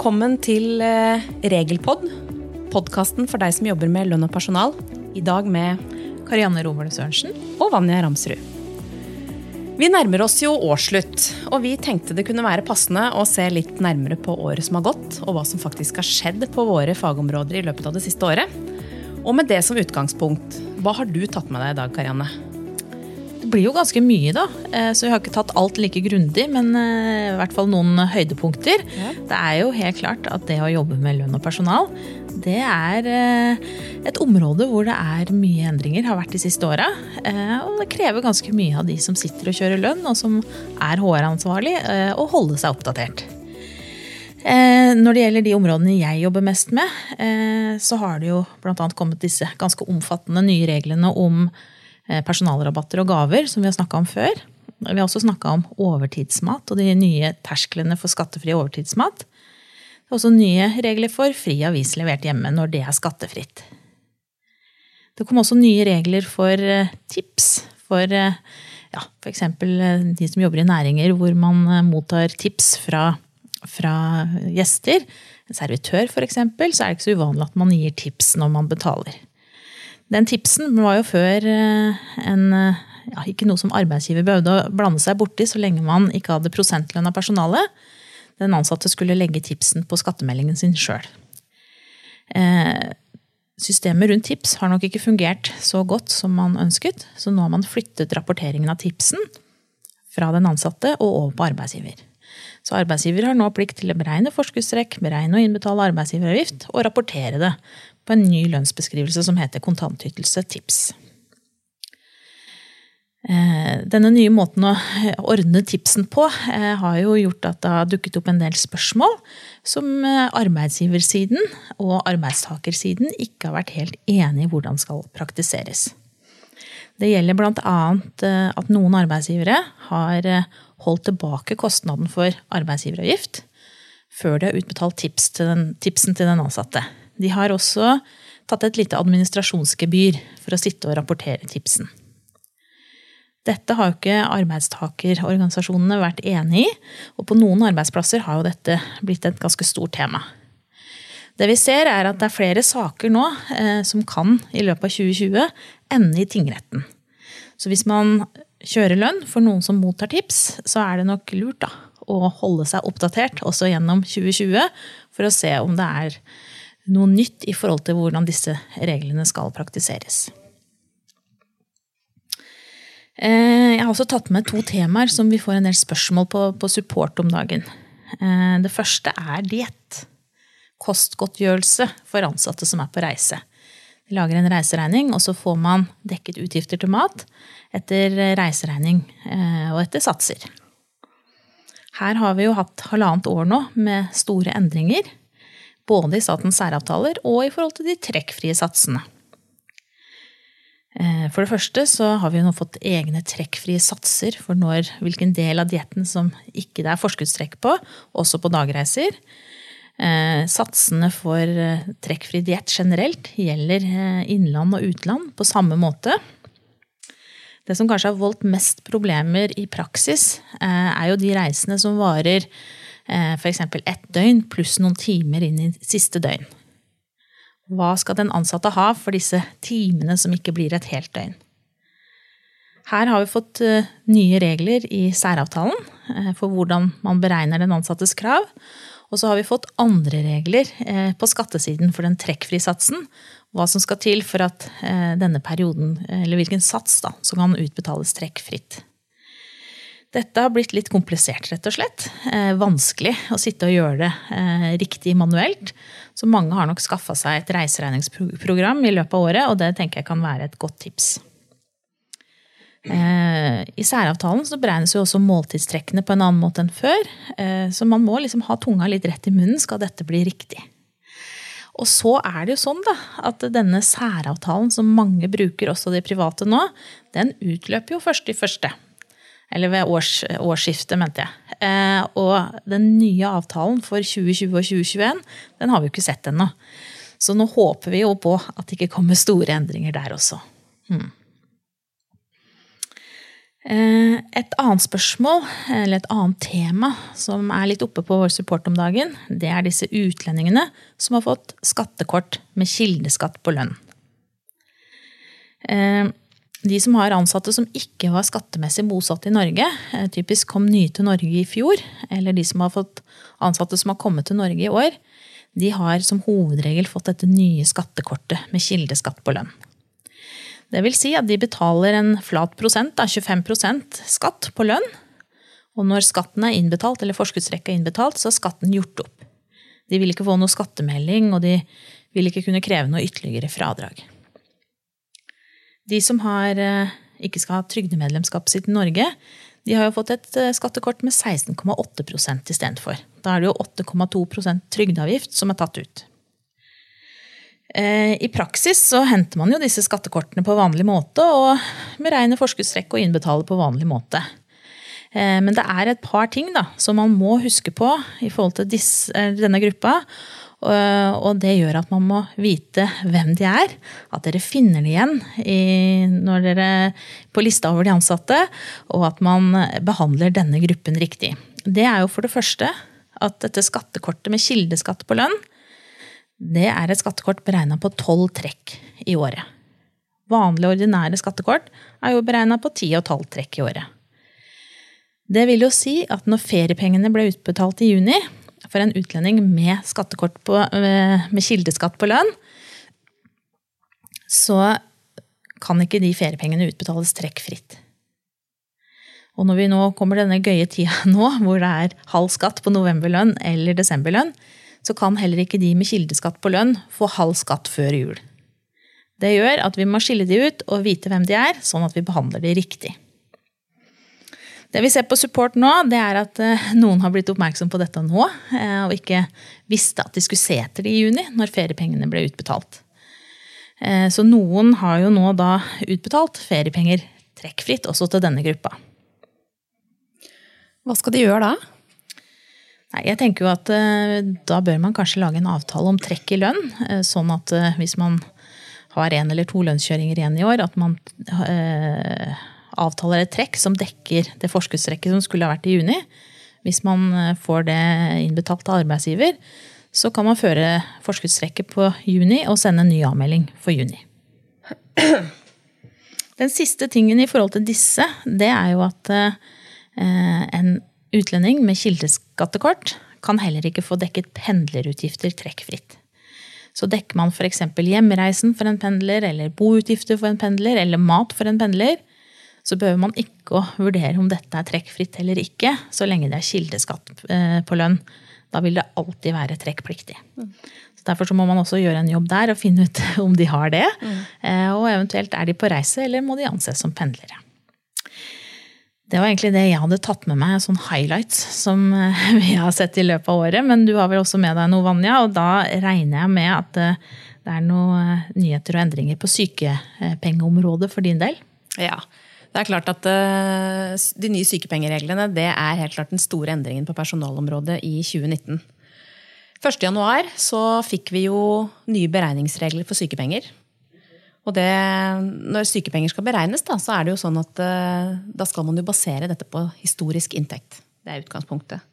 Velkommen til eh, Regelpod, podkasten for deg som jobber med lønn og personal. I dag med Karianne Romerne Sørensen. og Vanja Ramsrud. Vi nærmer oss jo årsslutt, og vi tenkte det kunne være passende å se litt nærmere på året som har gått, og hva som faktisk har skjedd på våre fagområder i løpet av det siste året. Og med det som utgangspunkt, hva har du tatt med deg i dag, Karianne? Det blir jo ganske mye, da. eh, Så vi har ikke tatt alt like grundig, men eh, i hvert fall noen høydepunkter. Ja. Det er jo helt klart at det å jobbe med lønn og personal, det er eh, et område hvor det er mye endringer, har vært de siste åra. Og det krever ganske mye av de som sitter og kjører lønn, og som er HR-ansvarlig, å holde seg oppdatert. Når det gjelder de områdene jeg jobber mest med, så har det jo bl.a. kommet disse ganske omfattende nye reglene om personalrabatter og gaver, som vi har snakka om før. Vi har også snakka om overtidsmat og de nye tersklene for skattefri overtidsmat. Det er også nye regler for fri avis levert hjemme når det er skattefritt. Det kom også nye regler for eh, tips for eh, ja, f.eks. de som jobber i næringer hvor man eh, mottar tips fra, fra gjester. En servitør f.eks., så er det ikke så uvanlig at man gir tips når man betaler. Den tipsen var jo før eh, en, eh, ja, ikke noe som arbeidsgiver behøvde å blande seg borti så lenge man ikke hadde prosentlønn av personalet. Den ansatte skulle legge tipsen på skattemeldingen sin sjøl. Systemet rundt tips har nok ikke fungert så godt som man ønsket, så nå har man flyttet rapporteringen av tipsen fra den ansatte og over på arbeidsgiver. Så arbeidsgiver har nå plikt til å beregne forskuddstrekk, beregne og innbetale arbeidsgiveravgift og rapportere det på en ny lønnsbeskrivelse som heter kontantytelse tips. Eh, Denne nye måten å ordne tipsen på eh, har jo gjort at det har dukket opp en del spørsmål som eh, arbeidsgiversiden og arbeidstakersiden ikke har vært helt enige i hvordan skal praktiseres. Det gjelder bl.a. at noen arbeidsgivere har holdt tilbake kostnaden for arbeidsgiveravgift før de har utbetalt tips til den, tipsen til den ansatte. De har også tatt et lite administrasjonsgebyr for å sitte og rapportere tipsen. Dette har jo ikke arbeidstakerorganisasjonene vært enig i, og på noen arbeidsplasser har jo dette blitt et ganske stort tema. Det vi ser, er at det er flere saker nå eh, som kan i løpet av 2020 ende i tingretten. Så hvis man kjører lønn for noen som mottar tips, så er det nok lurt da, å holde seg oppdatert også gjennom 2020 for å se om det er noe nytt i forhold til hvordan disse reglene skal praktiseres. Eh, Jeg har også tatt med to temaer som vi får en del spørsmål på, på support om dagen. Eh, Det første er diett. Kostgodtgjørelse for ansatte som er på reise. De lager en reiseregning, og så får man dekket utgifter til mat etter reiseregning eh, og etter satser. Her har vi jo hatt halvannet år nå med store endringer. Både i statens særavtaler og i forhold til de trekkfrie satsene. Eh, For det første så har vi nå fått egne trekkfrie satser for når, hvilken del av dietten som ikke det er forskuddstrekk på, også på dagreiser. Eh, Satsene for eh, trekkfri diett generelt gjelder innland og utland på samme måte. Det som kanskje har voldt mest problemer i praksis, er jo de reisene som varer f.eks. ett døgn pluss noen timer inn i siste døgn. Hva skal den ansatte ha for disse timene som ikke blir et helt døgn? Her har vi fått eh, nye regler i særavtalen eh, for hvordan man beregner den ansattes krav. Og så har vi fått andre regler eh, på skattesiden for den trekkfrisatsen. Hva som skal til for at denne perioden, eller hvilken sats da, som kan utbetales trekkfritt. Dette har blitt litt komplisert, rett og slett. Eh, vanskelig å sitte og gjøre det eh, riktig manuelt. Så mange har nok skaffa seg et reiseregningsprogram i løpet av året, og det tenker jeg kan være et godt tips. Eh, I særavtalen så beregnes jo også måltidstrekkene på en annen måte enn før. Eh, så man må liksom ha tunga litt rett i munnen skal dette bli riktig. Og så er det jo sånn da, at denne særavtalen som mange bruker, også de private nå, den utløper jo først i første. Eller ved års, årsskiftet, mente jeg. Eh, og den nye avtalen for 2020 og 2021, den har vi jo ikke sett ennå. Så nå håper vi jo på at det ikke kommer store endringer der også. Hmm. Eh, et annet spørsmål, eller et annet tema, som er litt oppe på vår support om dagen, det er disse utlendingene som har fått skattekort med kildeskatt på lønn. Eh, de som har ansatte som ikke var skattemessig bosatt i Norge, eh, typisk kom nye til Norge i fjor, eller de som har fått ansatte som har kommet til Norge i år, de har som hovedregel fått dette nye skattekortet med kildeskatt på lønn. Det vil si at de betaler en flat prosent, da, 25% skatt på lønn. Og når skatten er innbetalt, eller forskuddsrekka er innbetalt, så er skatten gjort opp. De vil ikke få noe skattemelding, og de vil ikke kunne kreve noe ytterligere fradrag. De som har, eh, ikke skal ha trygdemedlemskapet sitt i Norge, de har jo fått et eh, skattekort med 16,8% istedenfor. Da er det jo 8,2% trygdeavgift som er tatt ut. Eh, I praksis så henter man jo disse skattekortene på vanlig måte og beregner forskuddstrekk og innbetaler på vanlig måte. Men det er et par ting da, som man må huske på i forhold til disse, denne gruppa. Og det gjør at man må vite hvem de er. At dere finner dem igjen i, dere på lista over de ansatte. Og at man behandler denne gruppen riktig. Det er jo for det første at dette skattekortet med kildeskatt på lønn det er et skattekort beregna på tolv trekk i året. Vanlige, ordinære skattekort er jo beregna på ti og tolv trekk i året. Det vil jo si at når feriepengene ble utbetalt i juni for en utlending med skattekort på, eh, med kildeskatt på lønn, så kan ikke de feriepengene utbetales trekkfritt. Og når vi nå kommer denne gøye tida nå, hvor det er halv skatt på novemberlønn eller desemberlønn, så kan heller ikke de med kildeskatt på lønn få halv skatt før jul. Det gjør at vi må skille de ut og vite hvem de er, sånn at vi behandler de riktig. Det vi ser på support nå, det er at eh, noen har blitt oppmerksom på dette nå, eh, og ikke visste at de skulle se etter det i juni, når feriepengene ble utbetalt. Eh, så noen har jo nå da utbetalt feriepenger trekkfritt også til denne gruppa. Hva skal de gjøre da? Nei, jeg tenker jo at da bør man kanskje lage en avtale om trekk i lønn. Sånn at hvis man har én eller to lønnskjøringer igjen i år, at man avtaler et trekk som dekker det forskuddstrekket som skulle ha vært i juni. Hvis man får det innbetalt av arbeidsgiver, så kan man føre forskuddstrekket på juni og sende en ny avmelding for juni. Den siste tingen i forhold til disse, det er jo at en Utlending med kildeskattekort kan heller ikke få dekket pendlerutgifter trekkfritt. Så dekker man f.eks. hjemreisen for en pendler, eller boutgifter for en pendler, eller mat for en pendler, så behøver man ikke å vurdere om dette er trekkfritt eller ikke, så lenge det er kildeskatt eh, på lønn. Da vil det alltid være trekkpliktig. Så Derfor så må man også gjøre en jobb der og finne ut om de har det. Eh, og eventuelt er de på reise, eller må de anses som pendlere. Det var egentlig det jeg hadde tatt med meg, sånn highlights som eh, vi har sett i løpet av året. Men du har vel også med deg noe, Vanja, og da regner jeg med at det er noen nyheter og endringer på sykepengeområdet for din del? Ja. Det er klart at De nye sykepengereglene det er helt klart den store endringen på personalområdet i 2019. 1.1 så fikk vi jo nye beregningsregler for sykepenger. Og det, når sykepenger skal beregnes, da, så er det jo sånn at uh, da skal man jo basere dette på historisk inntekt. Det er utgangspunktet.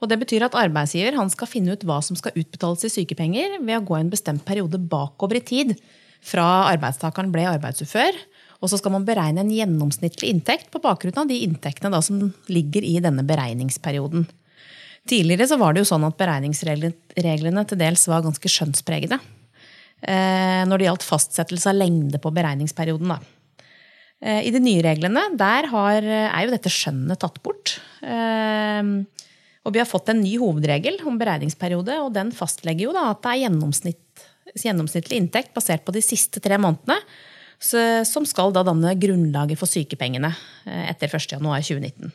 Og det betyr at arbeidsgiver skal finne ut hva som skal utbetales i sykepenger ved å gå en bestemt periode bakover i tid fra arbeidstakeren ble arbeidsufør. Og så skal man beregne en gjennomsnittlig inntekt på bakgrunn av de inntektene da, som ligger i denne beregningsperioden. Tidligere så var det jo sånn at beregningsreglene til dels var ganske skjønnspregede. Eh, når det gjaldt fastsettelse av lengde på beregningsperioden. Da. Eh, I de nye reglene der har, er jo dette skjønnet tatt bort. Eh, og vi har fått en ny hovedregel om beregningsperiode, og den fastlegger jo da at det er gjennomsnitt, gjennomsnittlig inntekt basert på de siste tre månedene, som skal da danne grunnlaget for sykepengene etter 1.1.2019.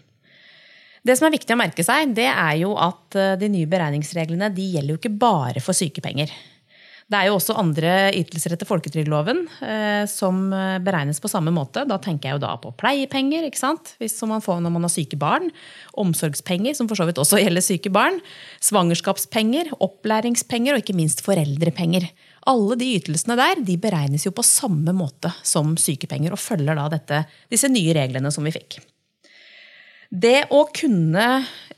Det som er viktig å merke seg, det er jo at de nye beregningsreglene de gjelder jo ikke bare for sykepenger. Det er jo også andre ytelser etter folketrygdloven eh, som eh, beregnes på samme måte. Da tenker jeg jo da på pleiepenger, ikke sant? Hvis, som man får når man har syke barn. Omsorgspenger, som for så vidt også gjelder syke barn. Svangerskapspenger, opplæringspenger og ikke minst foreldrepenger. Alle de ytelsene der de beregnes jo på samme måte som sykepenger og følger da dette, disse nye reglene som vi fikk. Det å kunne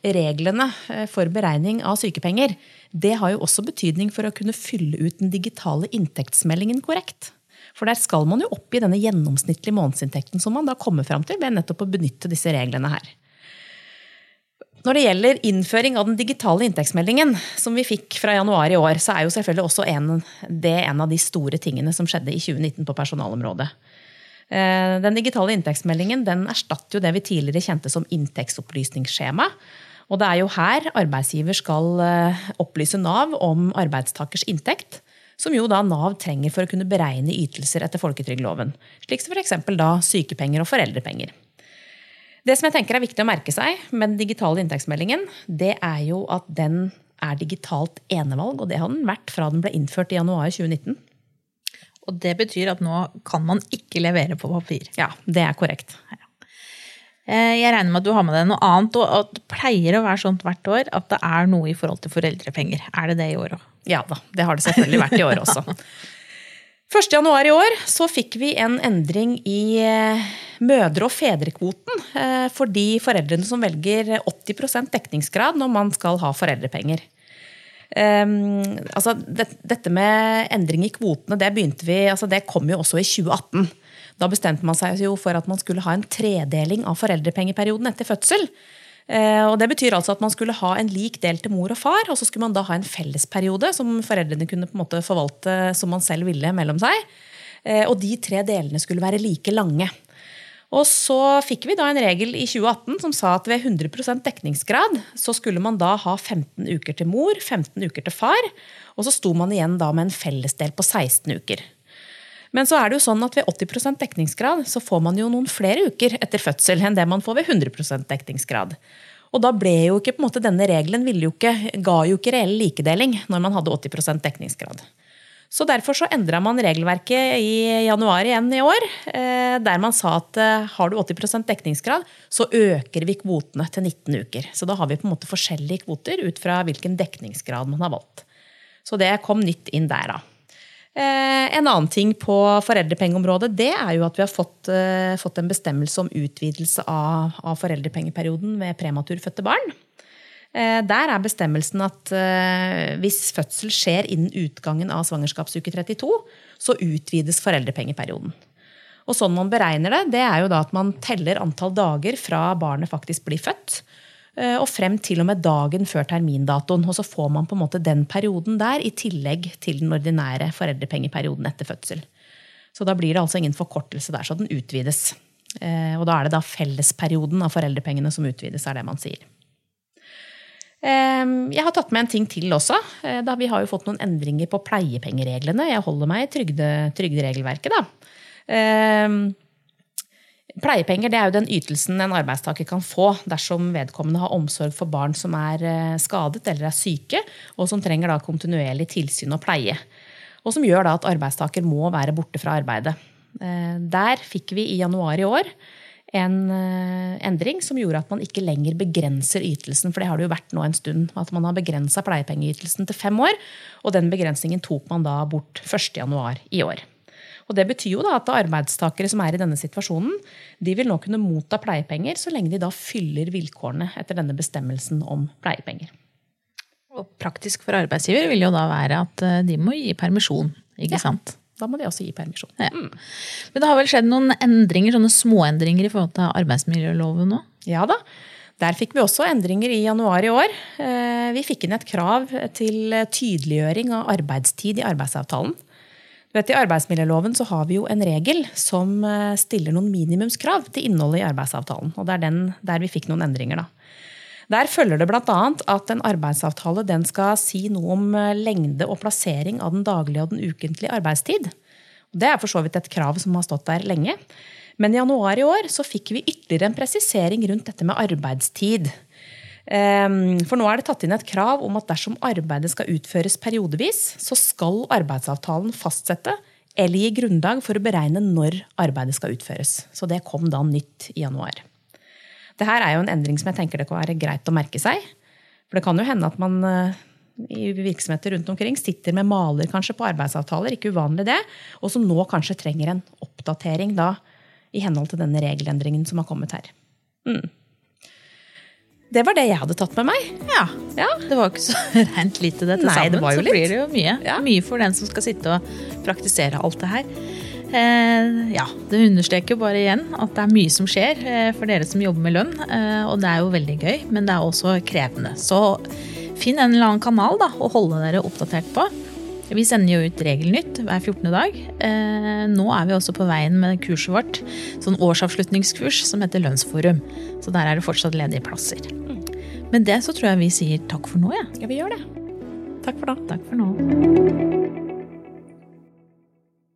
reglene eh, for beregning av sykepenger, det har jo også betydning for å kunne fylle ut den digitale inntektsmeldingen korrekt. For der skal man jo opp i denne gjennomsnittlige månedsinntekten som man da kommer fram til ved nettopp å benytte disse reglene her. Når det gjelder innføring av den digitale inntektsmeldingen, som vi fikk fra januar i år, så er jo selvfølgelig også en, det en av de store tingene som skjedde i 2019 på personalområdet. Eh, den digitale inntektsmeldingen den erstatter jo det vi tidligere kjente som inntektsopplysningsskjema. Og det er jo her arbeidsgiver skal eh, opplyse Nav om arbeidstakers inntekt, som jo da Nav trenger for å kunne beregne ytelser etter folketrygdloven. Slik som f.eks. da sykepenger og foreldrepenger. Det som jeg tenker er viktig å merke seg med den digitale inntektsmeldingen, det er jo at den er digitalt enevalg, og det har den vært fra den ble innført i januar 2019. Og det betyr at nå kan man ikke levere på papir. Ja, det er korrekt. Eh, jeg regner med at du har med deg noe annet, og det pleier å være sånt hvert år at det er noe i forhold til foreldrepenger. Er det det i år òg? Ja da, det har det selvfølgelig vært i år også. 1.1 i år så fikk vi en endring i eh, mødre- og fedrekvoten eh, for de foreldrene som velger 80% dekningsgrad når man skal ha foreldrepenger. Um, altså det, dette med endring i kvotene det vi, altså det kom jo også i 2018. Da bestemte man seg jo for at man skulle ha en tredeling av foreldrepengeperioden etter fødsel. Uh, og Det betyr altså at man skulle ha en lik del til mor og far, og så skulle man da ha en fellesperiode som foreldrene kunne på en måte forvalte som man selv ville mellom seg. Uh, og de tre delene skulle være like lange. Og så fikk vi da en regel i 2018 som sa at ved 100% dekningsgrad så skulle man da ha 15 uker til mor, 15 uker til far, og så sto man igjen da med en fellesdel på 16 uker. Men så er det jo sånn at ved 80% dekningsgrad så får man jo noen flere uker etter fødsel enn det man får ved 100 dekningsgrad. Og da ble jo ikke på en måte denne regelen jo ikke, ga jo ikke reell likedeling når man hadde 80% dekningsgrad. Så Derfor så endra man regelverket i januar igjen i år, eh, der man sa at eh, har du 80% dekningsgrad, så øker vi kvotene til 19 uker. Så da har vi på en måte forskjellige kvoter ut fra hvilken dekningsgrad man har valgt. Så det kom nytt inn der, da. Eh, en annen ting på foreldrepengeområdet det er jo at vi har fått, fått en bestemmelse om utvidelse av, av foreldrepengeperioden ved prematurfødte barn. Eh, der er bestemmelsen at eh, hvis fødsel skjer innen utgangen av svangerskapsuke 32, så utvides foreldrepengeperioden. Og sånn man beregner det, det er jo da at man teller antall dager fra barnet faktisk blir født, eh, og frem til og med dagen før termindatoen. Og så får man på en måte den perioden der i tillegg til den ordinære foreldrepengeperioden etter fødsel. Så da blir det altså ingen forkortelse der, så den utvides. Og da er det da fellesperioden av foreldrepengene som utvides, er det man sier. Ehm, jeg har tatt med en ting til også. Eh, da vi har jo fått noen endringer på pleiepengereglene. Jeg holder meg i trygde, trygderegelverket. Da. Pleiepenger er jo den ytelsen en arbeidstaker kan få dersom vedkommende har omsorg for barn som er eh, skadet eller er syke, og som trenger da kontinuerlig tilsyn og pleie. Og som gjør da at arbeidstaker må være borte fra arbeidet. Eh, der fikk vi i januar i år en eh, endring som gjorde at man ikke lenger begrenser ytelsen. For det har det jo vært nå en stund. At man har begrensa pleiepengeytelsen til fem år. Og den begrensningen tok man da bort 1.1 i år. Og Det betyr jo da at arbeidstakere som er i denne situasjonen, de vil nå kunne motta pleiepenger så lenge de da fyller vilkårene etter denne bestemmelsen om pleiepenger. Og Praktisk for arbeidsgiver vil jo da være at eh, de må gi permisjon. ikke ja. sant? Da må de også gi permisjon. Ja. Mm. Men det har vel skjedd noen endringer, sånne småendringer i forhold til arbeidsmiljøloven nå? Ja da. Der fikk vi også endringer i januar i år. Eh, vi fikk inn et krav til tydeliggjøring av arbeidstid i arbeidsavtalen. Vet, I arbeidsmiljøloven så har vi jo en regel som eh, stiller noen minimumskrav til innholdet i arbeidsavtalen. og Det er den der vi fikk noen endringer. da. Der følger det bl.a. at en arbeidsavtale skal si noe om eh, lengde og plassering av den daglige og den ukentlige arbeidstid. Det er for så vidt et krav som har stått der lenge. Men i januar i år så fikk vi ytterligere en presisering rundt dette med arbeidstid. Ehm, for nå er det tatt inn et krav om at dersom arbeidet skal utføres periodevis, så skal arbeidsavtalen fastsette eller gi grunnlag for å beregne når arbeidet skal utføres. Så det kom da nytt i januar. Det her er jo en endring som jeg tenker det kan være greit å merke seg. For det kan jo hende at man eh, i virksomheter rundt omkring sitter med maler kanskje på arbeidsavtaler, ikke uvanlig det, og som nå kanskje trenger en oppdatering da, i henhold til denne regelendringen som har kommet her. Mm. Det var det jeg hadde tatt med meg. Ja. Ja. Det var jo ikke så rent lite det til Nei, sammen. det var jo så litt. blir det jo mye. Ja. Mye for den som skal sitte og praktisere alt det her. Eh, ja, Det understreker jo bare igjen at det er mye som skjer eh, for dere som jobber med lønn. Eh, og det er jo veldig gøy, men det er også krevende. Så finn en eller annen kanal da, å holde dere oppdatert på. Vi sender jo ut Regelnytt hver 14. dag. Eh, nå er vi også på veien med kurset vårt, sånn årsavslutningskurs som heter Lønnsforum. Så der er det fortsatt ledige plasser. Med det så tror jeg vi sier takk for nå, ja. Ja, vi gjør det. Takk for nå. Takk for nå.